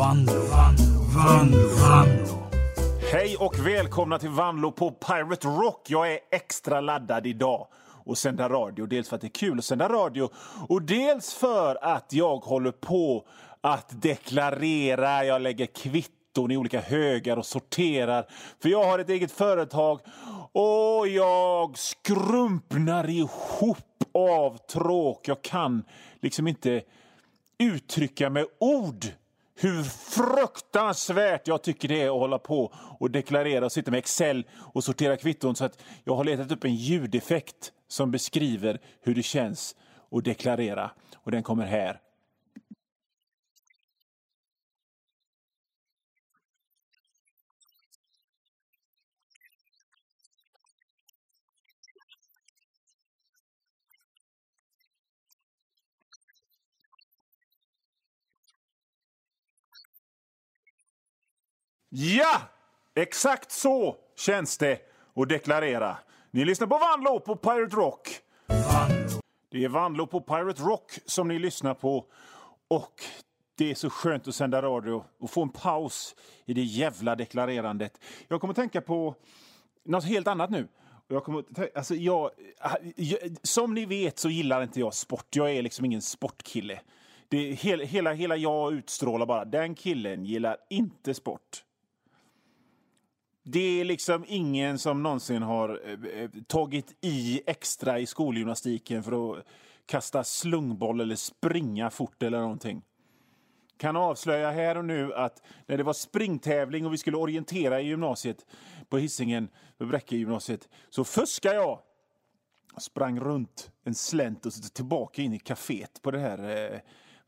Vanlo, Vanlo, Vanlo, Vanlo. Hej och välkomna till Vanlo på Pirate Rock. Jag är extra laddad idag och sända radio. Dels för att det är kul att sända radio och dels för att jag håller på att deklarera. Jag lägger kvitton i olika högar och sorterar. För jag har ett eget företag och jag skrumpnar ihop av tråk. Jag kan liksom inte uttrycka med ord hur fruktansvärt jag tycker det är att hålla på och deklarera och sitta med Excel och sortera kvitton. Så att jag har letat upp en ljudeffekt som beskriver hur det känns att deklarera. Och den kommer här. Ja, exakt så känns det att deklarera. Ni lyssnar på Vanlo på Pirate Rock. Det är Vanlo på Pirate Rock som ni lyssnar på. Och det är så skönt att sända radio och få en paus i det jävla deklarerandet. Jag kommer att tänka på något helt annat nu. Jag kommer, alltså jag, som ni vet så gillar inte jag sport. Jag är liksom ingen sportkille. Det, hela, hela, hela jag utstrålar bara, den killen gillar inte sport. Det är liksom ingen som någonsin har eh, eh, tagit i extra i skolgymnastiken för att kasta slungboll eller springa fort eller någonting. Kan avslöja här och nu att när det var springtävling och vi skulle orientera i gymnasiet på Hisingen, på Bräcke gymnasiet, så fuskade jag. jag. Sprang runt en slänt och så tillbaka in i kaféet på det här eh,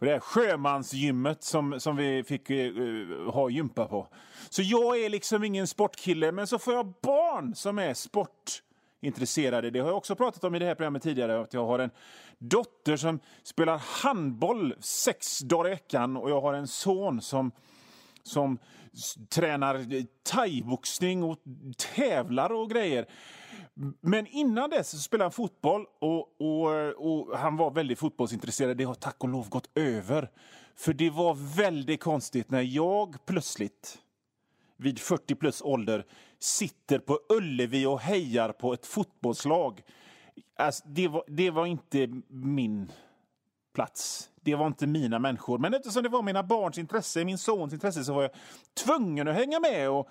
och det här sjömansgymmet som, som vi fick uh, ha gympa på. Så jag är liksom ingen sportkille, men så får jag barn som är sportintresserade. Det har jag också pratat om i det här programmet tidigare. Att jag har en dotter som spelar handboll sex dagar i veckan och jag har en son som som tränar thaiboxning och tävlar och grejer. Men innan dess så spelade han fotboll och, och, och, han var väldigt fotbollsintresserad. Det har tack och lov gått över. För det var väldigt konstigt när jag plötsligt vid 40 plus ålder sitter på Ullevi och hejar på ett fotbollslag. Alltså, det, var, det var inte min plats. Det var inte mina människor. Men eftersom det var mina barns intresse, min sons intresse, så var jag tvungen att hänga med och,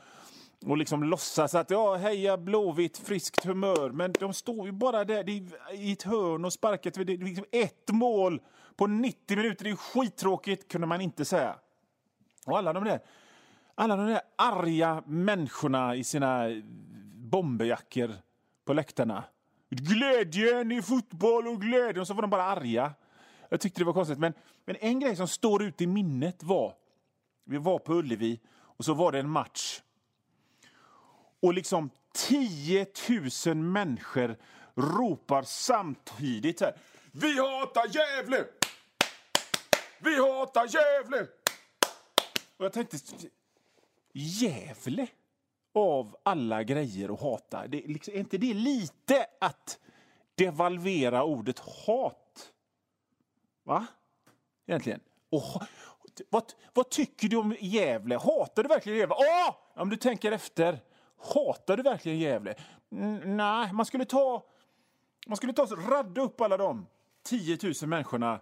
och liksom låtsas att ja, heja Blåvitt, friskt humör. Men de står ju bara där i ett hörn och sparkar. Det är liksom ett mål på 90 minuter. Det är skittråkigt, kunde man inte säga. Och alla de där, alla de där arga människorna i sina bomberjackor på läktarna. Glädjen i fotboll och glädjen. Och så var de bara arga. Jag tyckte det var konstigt. Men, men en grej som står ut i minnet var, vi var på Ullevi och så var det en match. Och liksom 10 000 människor ropar samtidigt så här. Vi hatar Gävle! Vi hatar Gävle! Och jag tänkte, Gävle? Av alla grejer att hata, det, liksom, är inte det lite att devalvera ordet hat? Va? Egentligen. Oh, vad, vad tycker du om Gävle? Hatar du verkligen Gävle? Oh! Om du tänker efter. Hatar du verkligen Gävle? Mm, nej, man skulle ta... Man skulle ta radda upp alla de 10 000 människorna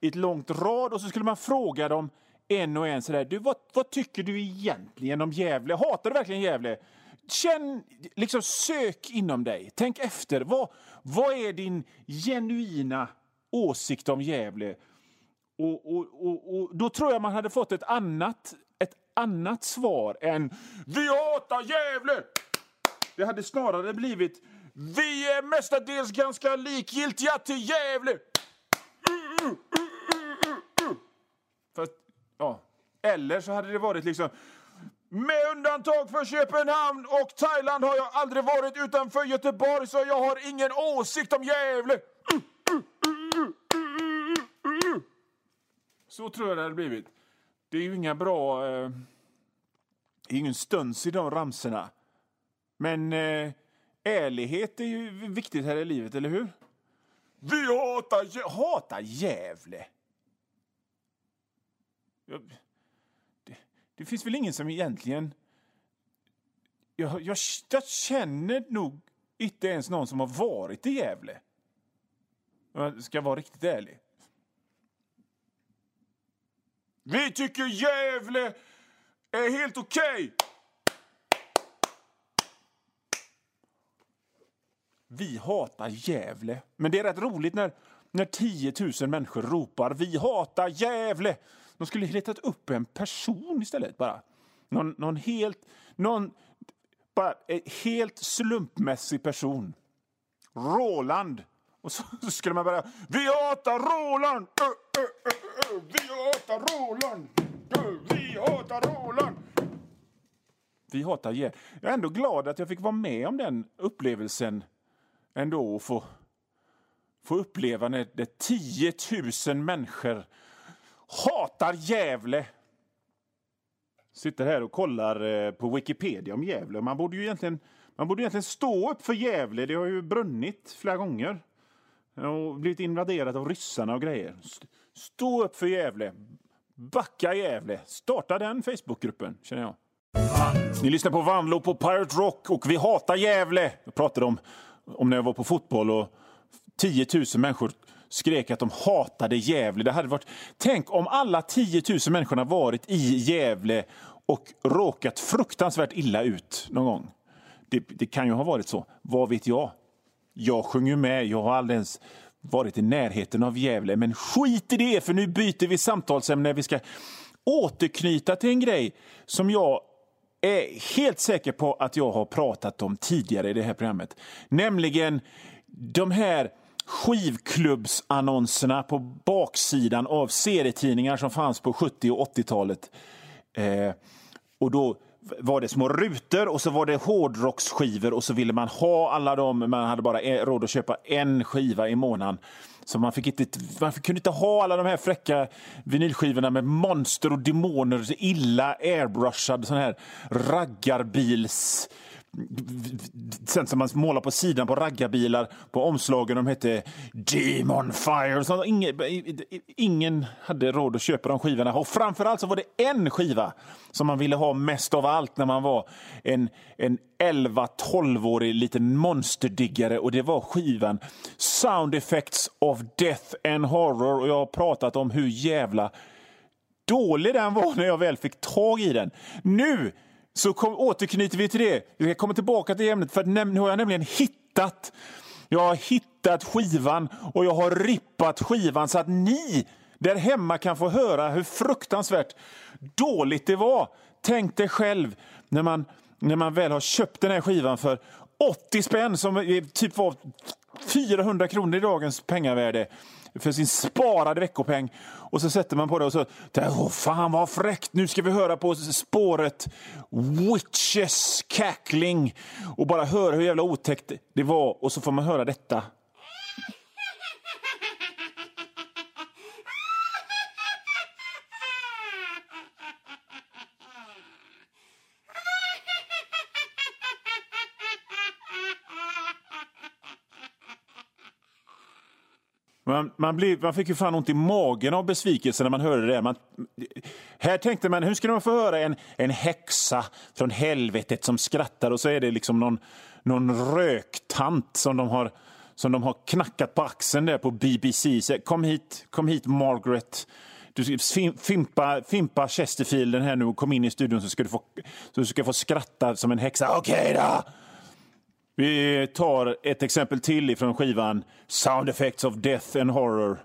i ett långt rad och så skulle man fråga dem en och en sådär. Du, vad, vad tycker du egentligen om Gävle? Hatar du verkligen Gävle? Känn, liksom sök inom dig. Tänk efter. Vad, vad är din genuina åsikt om Gävle. Och, och, och, och, då tror jag man hade fått ett annat, ett annat svar än Vi hatar Gävle! Det hade snarare blivit Vi är mestadels ganska likgiltiga till Gävle! Fast, ja. Eller så hade det varit liksom med undantag för Köpenhamn och Thailand har jag aldrig varit utanför Göteborg så jag har ingen åsikt om Gävle. Så tror jag det hade blivit. Det är ju inga bra... Eh, ingen stuns i de ramserna. Men eh, ärlighet är ju viktigt här i livet, eller hur? Vi hatar, hatar Gävle! Det, det finns väl ingen som egentligen... Jag, jag, jag känner nog inte ens någon som har varit i Gävle. Om jag ska vara riktigt ärlig. Vi tycker Gävle är helt okej! Okay. Vi hatar Gävle. Men det är rätt roligt när, när 10 000 människor ropar Vi hatar Gävle! De skulle letat upp en person istället bara. Någon, någon helt... Någon, bara en helt slumpmässig person. Roland. Och så, så skulle man bara... Vi hatar Roland! Ö, ö, ö, vi hatar Roland! vi hatar Roland! Vi hatar Gävle. Jag är ändå glad att jag fick vara med om den upplevelsen ändå och få, få uppleva när, det 10 000 människor hatar Gävle. Sitter här och kollar eh, på Wikipedia om Gävle. Man borde ju egentligen, man borde egentligen stå upp för Gävle. Det har ju brunnit flera gånger och blivit invaderat av ryssarna och grejer. Stå upp för Gävle. Backa Gävle. Starta den Facebookgruppen, känner jag. Ni lyssnar på Vanlo på Pirate Rock och vi hatar Gävle. Jag pratade om om när jag var på fotboll och 10 000 människor skrek att de hatade Gävle. Det hade varit... Tänk om alla 10 000 människorna varit i Gävle och råkat fruktansvärt illa ut någon gång. Det, det kan ju ha varit så. Vad vet jag? Jag sjöng ju med. Jag har aldrig ens varit i närheten av Gävle. Men skit i det, för nu byter vi samtalsämne. Vi ska återknyta till en grej som jag är helt säker på att jag har pratat om tidigare i det här programmet. Nämligen de här skivklubbsannonserna på baksidan av serietidningar som fanns på 70 och 80-talet. Eh, och då var det små rutor och så var det hårdrocksskivor och så ville man ha alla dem. Man hade bara råd att köpa en skiva i månaden. Så man, fick inte, man kunde inte ha alla de här fräcka vinylskivorna med monster och demoner, illa airbrushad sån här raggarbils sen som man målar på sidan på raggarbilar på omslagen. De hette Demon Fire. Så ingen, ingen hade råd att köpa de skivorna. Och framförallt så var det en skiva som man ville ha mest av allt när man var en, en 11-12-årig liten monsterdiggare. Och det var skivan Sound Effects of Death and Horror. Och jag har pratat om hur jävla dålig den var när jag väl fick tag i den. Nu så kom, återknyter vi till det. Jag kommer tillbaka till ämnet för nu har jag nämligen hittat jag har hittat skivan och jag har rippat skivan så att ni där hemma kan få höra hur fruktansvärt dåligt det var. Tänk dig själv när man, när man väl har köpt den här skivan för 80 spänn som typ var 400 kronor i dagens pengavärde för sin sparade veckopeng. Och så sätter man på det och så... Åh, fan vad fräckt! Nu ska vi höra på spåret Witches cackling och bara höra hur jävla otäckt det var. Och så får man höra detta. Man, man, blev, man fick ju fan ont i magen av besvikelse när man hörde det. Man, här tänkte man, hur ska man få höra en, en häxa från helvetet som skrattar och så är det liksom någon, någon röktant som de har som de har knackat på axeln där på BBC. Så, kom hit, kom hit Margaret. Du fimpa, fimpa Chesterfielden här nu och kom in i studion så ska du få, så ska du få skratta som en häxa. Okej okay då! Vi tar ett exempel till från skivan Sound Effects of Death and Horror.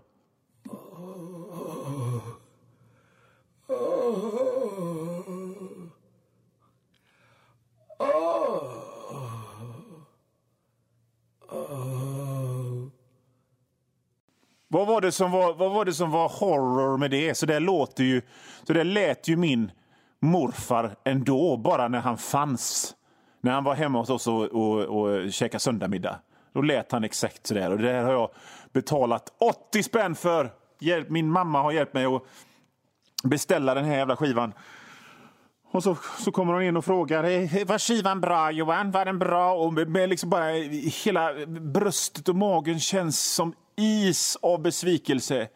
Vad var, det som var, vad var det som var horror med det? Så det låter ju, så det lät ju min morfar ändå, bara när han fanns när han var hemma hos oss och, och, och käkade söndagsmiddag, Då lät han exakt sådär. Och det där har jag betalat 80 spänn för. Hjälp, min mamma har hjälpt mig att beställa den här jävla skivan. Och så, så kommer hon in och frågar var skivan bra Johan, var den bra? Och med liksom bara hela bröstet och magen känns som is av besvikelse.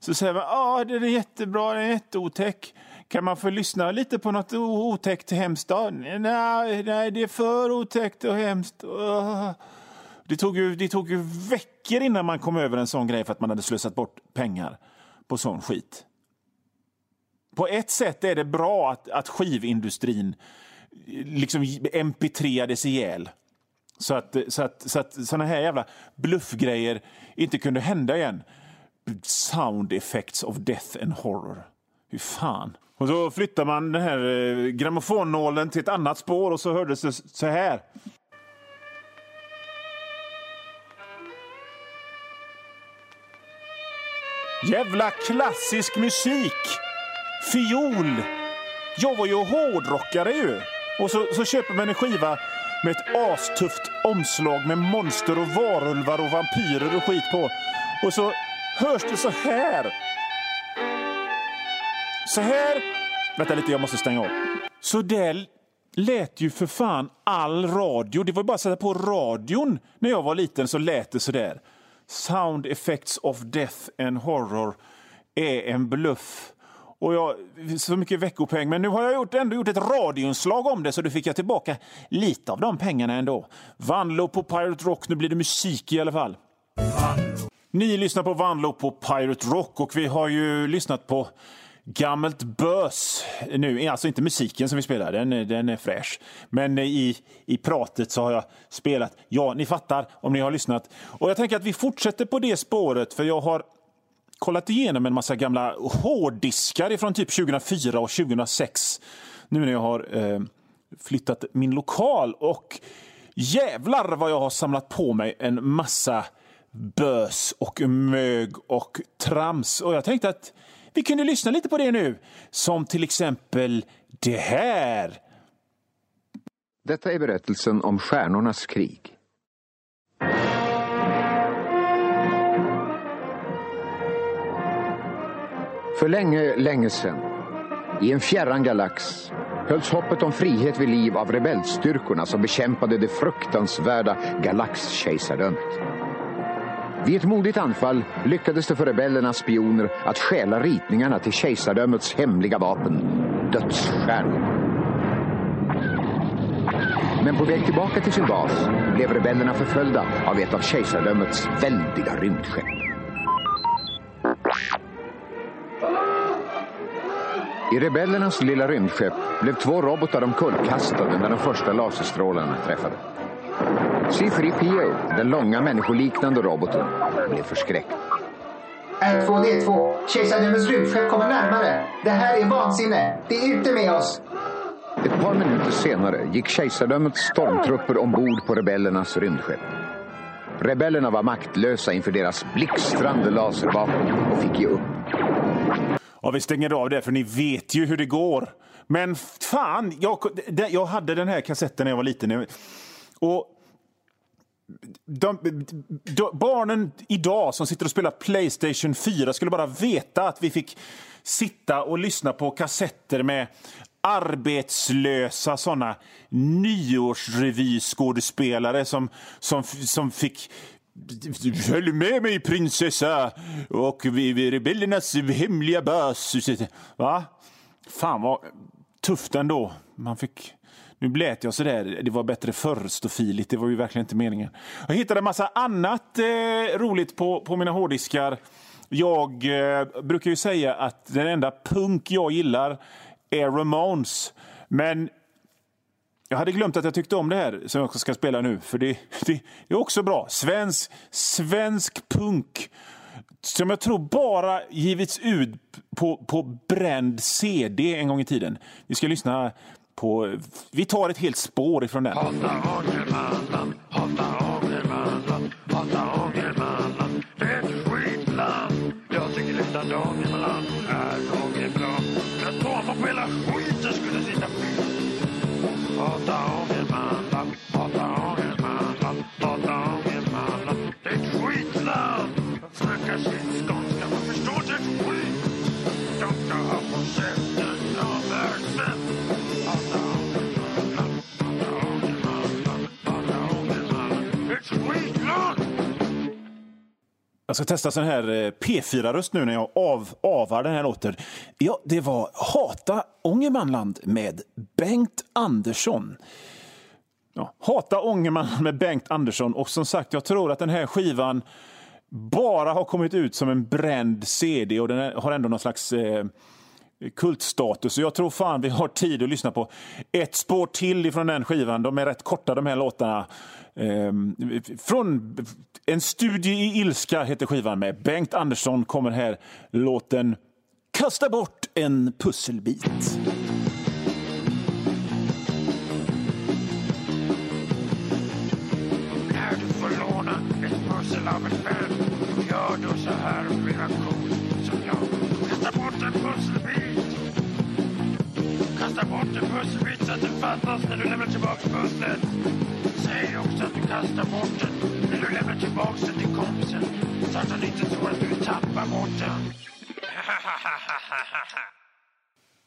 Så säger man ja, den är jättebra, den är jätteotäck. Kan man få lyssna lite på något otäckt hemskt? Nej, nej, det är för otäckt och hemskt. Det tog, ju, det tog ju veckor innan man kom över en sån grej för att man hade slösat bort pengar på sån skit. På ett sätt är det bra att, att skivindustrin eh, liksom mp3ades ihjäl. Så att, så att, så att såna här jävla bluffgrejer inte kunde hända igen. Sound effects of death and horror. Hur fan. Och så flyttar man den här eh, grammofonnålen till ett annat spår och så hördes det så här. Jävla klassisk musik! Fiol! Jag var ju hårdrockare ju. Och så, så köper man en skiva med ett astufft omslag med monster och varulvar och vampyrer och skit på. Och så hörs det så här. Så här. Vänta lite, jag måste stänga av. Så där lät ju för fan all radio. Det var bara att sätta på radion. När jag var liten så lät det så där. Sound effects of death and horror är en bluff. Och jag, så mycket veckopeng. Men nu har jag gjort, ändå gjort ett radioinslag om det så då fick jag tillbaka lite av de pengarna ändå. Vanlo på Pirate Rock. Nu blir det musik i alla fall. Ni lyssnar på Vanlo på Pirate Rock och vi har ju lyssnat på gammalt bös nu. Alltså inte musiken som vi spelar, den, den är fräsch. Men i, i pratet så har jag spelat. Ja, ni fattar om ni har lyssnat. Och jag tänker att vi fortsätter på det spåret för jag har kollat igenom en massa gamla hårddiskar från typ 2004 och 2006. Nu när jag har eh, flyttat min lokal och jävlar vad jag har samlat på mig en massa bös och mög och trams. Och jag tänkte att vi kunde lyssna lite på det nu. Som till exempel det här. Detta är berättelsen om Stjärnornas krig. För länge, länge sedan, i en fjärran galax, hölls hoppet om frihet vid liv av rebellstyrkorna som bekämpade det fruktansvärda galaxkejsardömet. Vid ett modigt anfall lyckades det för rebellernas spioner att stjäla ritningarna till kejsardömets hemliga vapen, dödsstjärnor. Men på väg tillbaka till sin bas blev rebellerna förföljda av ett av kejsardömets väldiga rymdskepp. I rebellernas lilla rymdskepp blev två robotar omkullkastade när de första laserstrålarna träffade. C3PO, den långa människoliknande roboten, blev förskräckt. R2D2, kejsardömets rymdskepp kommer närmare. Det här är vansinne. Det är ute med oss. Ett par minuter senare gick kejsardömets stormtrupper ombord på rebellernas rymdskepp. Rebellerna var maktlösa inför deras blixtrande laservapen och fick ge upp. Ja, vi stänger av det, för ni vet ju hur det går. Men fan, jag, jag hade den här kassetten när jag var liten. Och de, de, barnen idag som sitter och spelar Playstation 4 skulle bara veta att vi fick sitta och lyssna på kassetter med arbetslösa såna nyårsrevyskådespelare som, som, som fick Följ med mig prinsessa och vi, rebellernas hemliga bas. Va? Fan vad tufft ändå. Man fick nu lät jag sådär, det var bättre förr, stofiligt. Det var ju verkligen inte meningen. Jag hittade en massa annat eh, roligt på, på mina hårddiskar. Jag eh, brukar ju säga att den enda punk jag gillar är Ramones. Men jag hade glömt att jag tyckte om det här som jag ska spela nu. För det, det är också bra. Svensk, svensk punk som jag tror bara givits ut på, på bränd CD en gång i tiden. Vi ska lyssna på... Vi tar ett helt spår ifrån den. Hata Ångermanland, Jag ska testa sån här eh, P4-röst nu när jag av, avar den här låten. Ja, det var Hata Ångermanland med Bengt Andersson. Ja, Hata Ångermanland med Bengt Andersson. Och som sagt, jag tror att den här skivan bara har kommit ut som en bränd CD och den har ändå någon slags eh, kultstatus. Så jag tror fan vi har tid att lyssna på ett spår till ifrån den skivan. De är rätt korta de här låtarna. Ehm, från En studie i ilska heter skivan med Bengt Andersson kommer här låten Kasta bort en pusselbit. När du får låna ett pussel av en vän Gör då så här lilla Kasta bort en pusselbit så att den fattas när du lämnar tillbaks pusslet Säg också att du kastar bort den när du lämnar tillbaks den till kompisen Så att han inte tror att du tappar bort den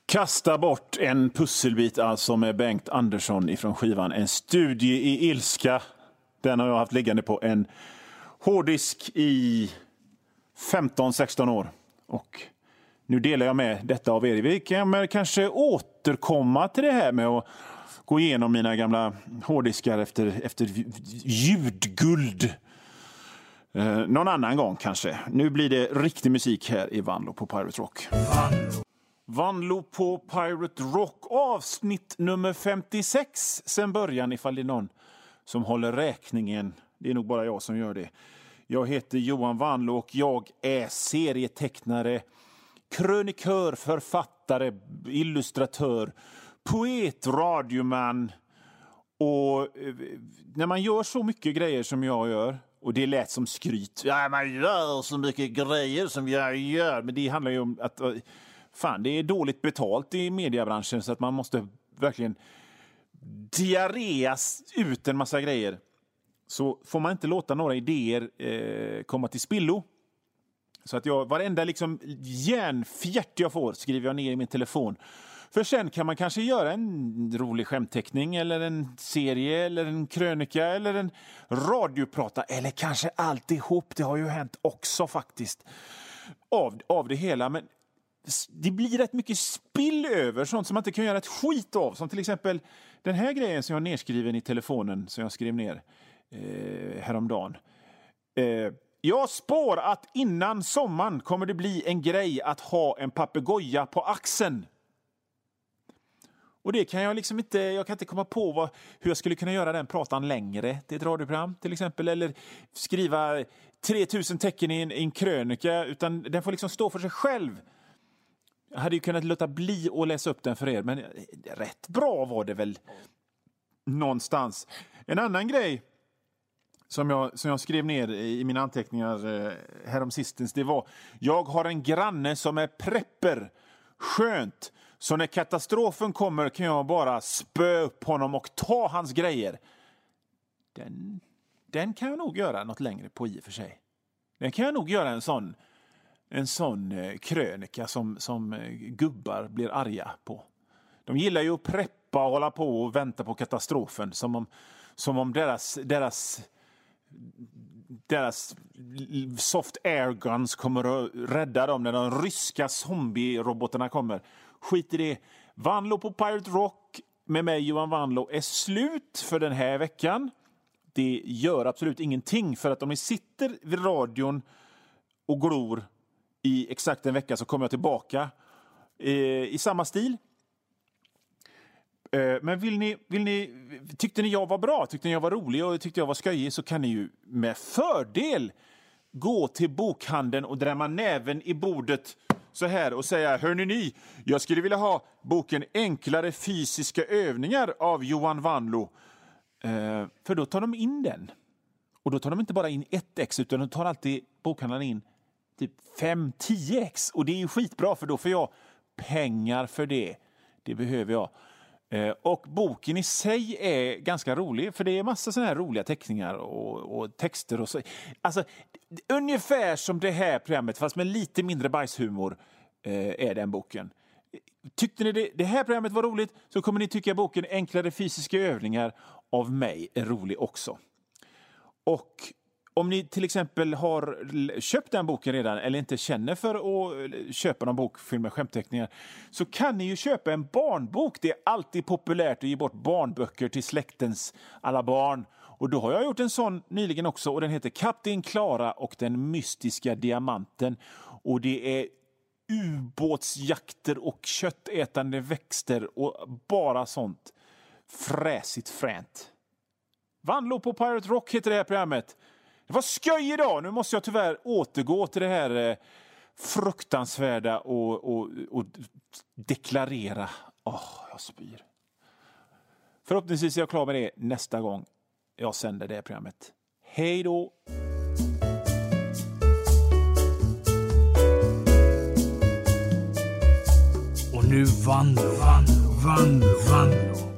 Kasta bort en pusselbit alltså med Bengt Andersson ifrån skivan En studie i ilska. Den har jag haft liggande på en hårddisk i 15-16 år. Och nu delar jag med detta av er. Vi kan kanske återkomma till det här med att gå igenom mina gamla hårddiskar efter, efter ljudguld. Eh, någon annan gång kanske. Nu blir det riktig musik här i Vanlo på Pirate Rock. Vanlo på Pirate Rock avsnitt nummer 56 sen början ifall det är någon som håller räkningen. Det är nog bara jag som gör det. Jag heter Johan Vanlo och jag är serietecknare, krönikör, författare, illustratör, poet, radioman. Och eh, när man gör så mycket grejer som jag gör och det lät som skryt. Ja, man gör så mycket grejer som jag gör. Men det handlar ju om att eh, fan, det är dåligt betalt i mediebranschen så att man måste verkligen diarreas ut en massa grejer. Så får man inte låta några idéer eh, komma till spillo. Så att jag, varenda liksom järnfjärt jag får skriver jag ner i min telefon. För sen kan man kanske göra en rolig skämtteckning eller en serie eller en krönika eller en radioprata eller kanske alltihop. Det har ju hänt också faktiskt av, av det hela. Men det blir rätt mycket spill över sånt som man inte kan göra ett skit av. Som till exempel den här grejen som jag har nedskriven i telefonen som jag skrev ner eh, häromdagen. Eh, jag spår att innan sommaren kommer det bli en grej att ha en papegoja på axeln. Och det kan jag liksom inte, jag kan inte komma på vad, hur jag skulle kunna göra den pratan längre till ett radioprogram till exempel. Eller skriva 3000 tecken i en, i en krönika, utan den får liksom stå för sig själv. Jag hade ju kunnat låta bli att läsa upp den för er, men rätt bra var det väl någonstans. En annan grej som jag, som jag skrev ner i mina anteckningar eh, häromsistens, det var jag har en granne som är prepper. Skönt. Så när katastrofen kommer kan jag bara spö upp honom och ta hans grejer. Den, den kan jag nog göra något längre på i och för sig. Den kan jag nog göra en sån, en sån eh, krönika som, som eh, gubbar blir arga på. De gillar ju att preppa och hålla på och vänta på katastrofen som om, som om deras, deras deras soft air guns kommer att rädda dem när de ryska zombie-robotarna kommer. Skit i det. Vanlo på Pirate Rock med mig Johan Vanlo är slut för den här veckan. Det gör absolut ingenting för att om ni sitter vid radion och glor i exakt en vecka så kommer jag tillbaka eh, i samma stil. Eh, men vill ni, vill ni, tyckte ni jag var bra, tyckte ni jag var rolig och tyckte jag var skojig så kan ni ju med fördel gå till bokhandeln och drämma näven i bordet så här och säga Hörni ni, jag skulle vilja ha boken Enklare fysiska övningar av Johan Wanlo. Eh, för då tar de in den. Och då tar de inte bara in ett ex utan de tar alltid bokhandlaren in typ 5-10 ex. Och det är ju skitbra för då får jag pengar för det. Det behöver jag. Eh, och boken i sig är ganska rolig, för det är massa såna här roliga teckningar och, och texter. och så. Alltså, ungefär som det här programmet, fast med lite mindre bajshumor, eh, är den boken. Tyckte ni det, det här programmet var roligt så kommer ni tycka boken Enklare fysiska övningar av mig är rolig också. Och om ni till exempel har köpt den boken redan eller inte känner för att eh, köpa någon bok fylld med skämtteckningar så kan ni ju köpa en barnbok. Det är alltid populärt att ge bort barnböcker till släktens alla barn. Och då har jag gjort en sån nyligen också och den heter Kapten Klara och den mystiska diamanten. Och det är ubåtsjakter och köttätande växter och bara sånt fräsigt fränt. Vanlo på Pirate Rock heter det här programmet. Det var skoj idag! Nu måste jag tyvärr återgå till det här eh, fruktansvärda och, och, och deklarera. Åh, jag spyr. Förhoppningsvis är jag klar med det nästa gång jag sänder det här programmet. Hej då! Och nu vann, vann, vann, vann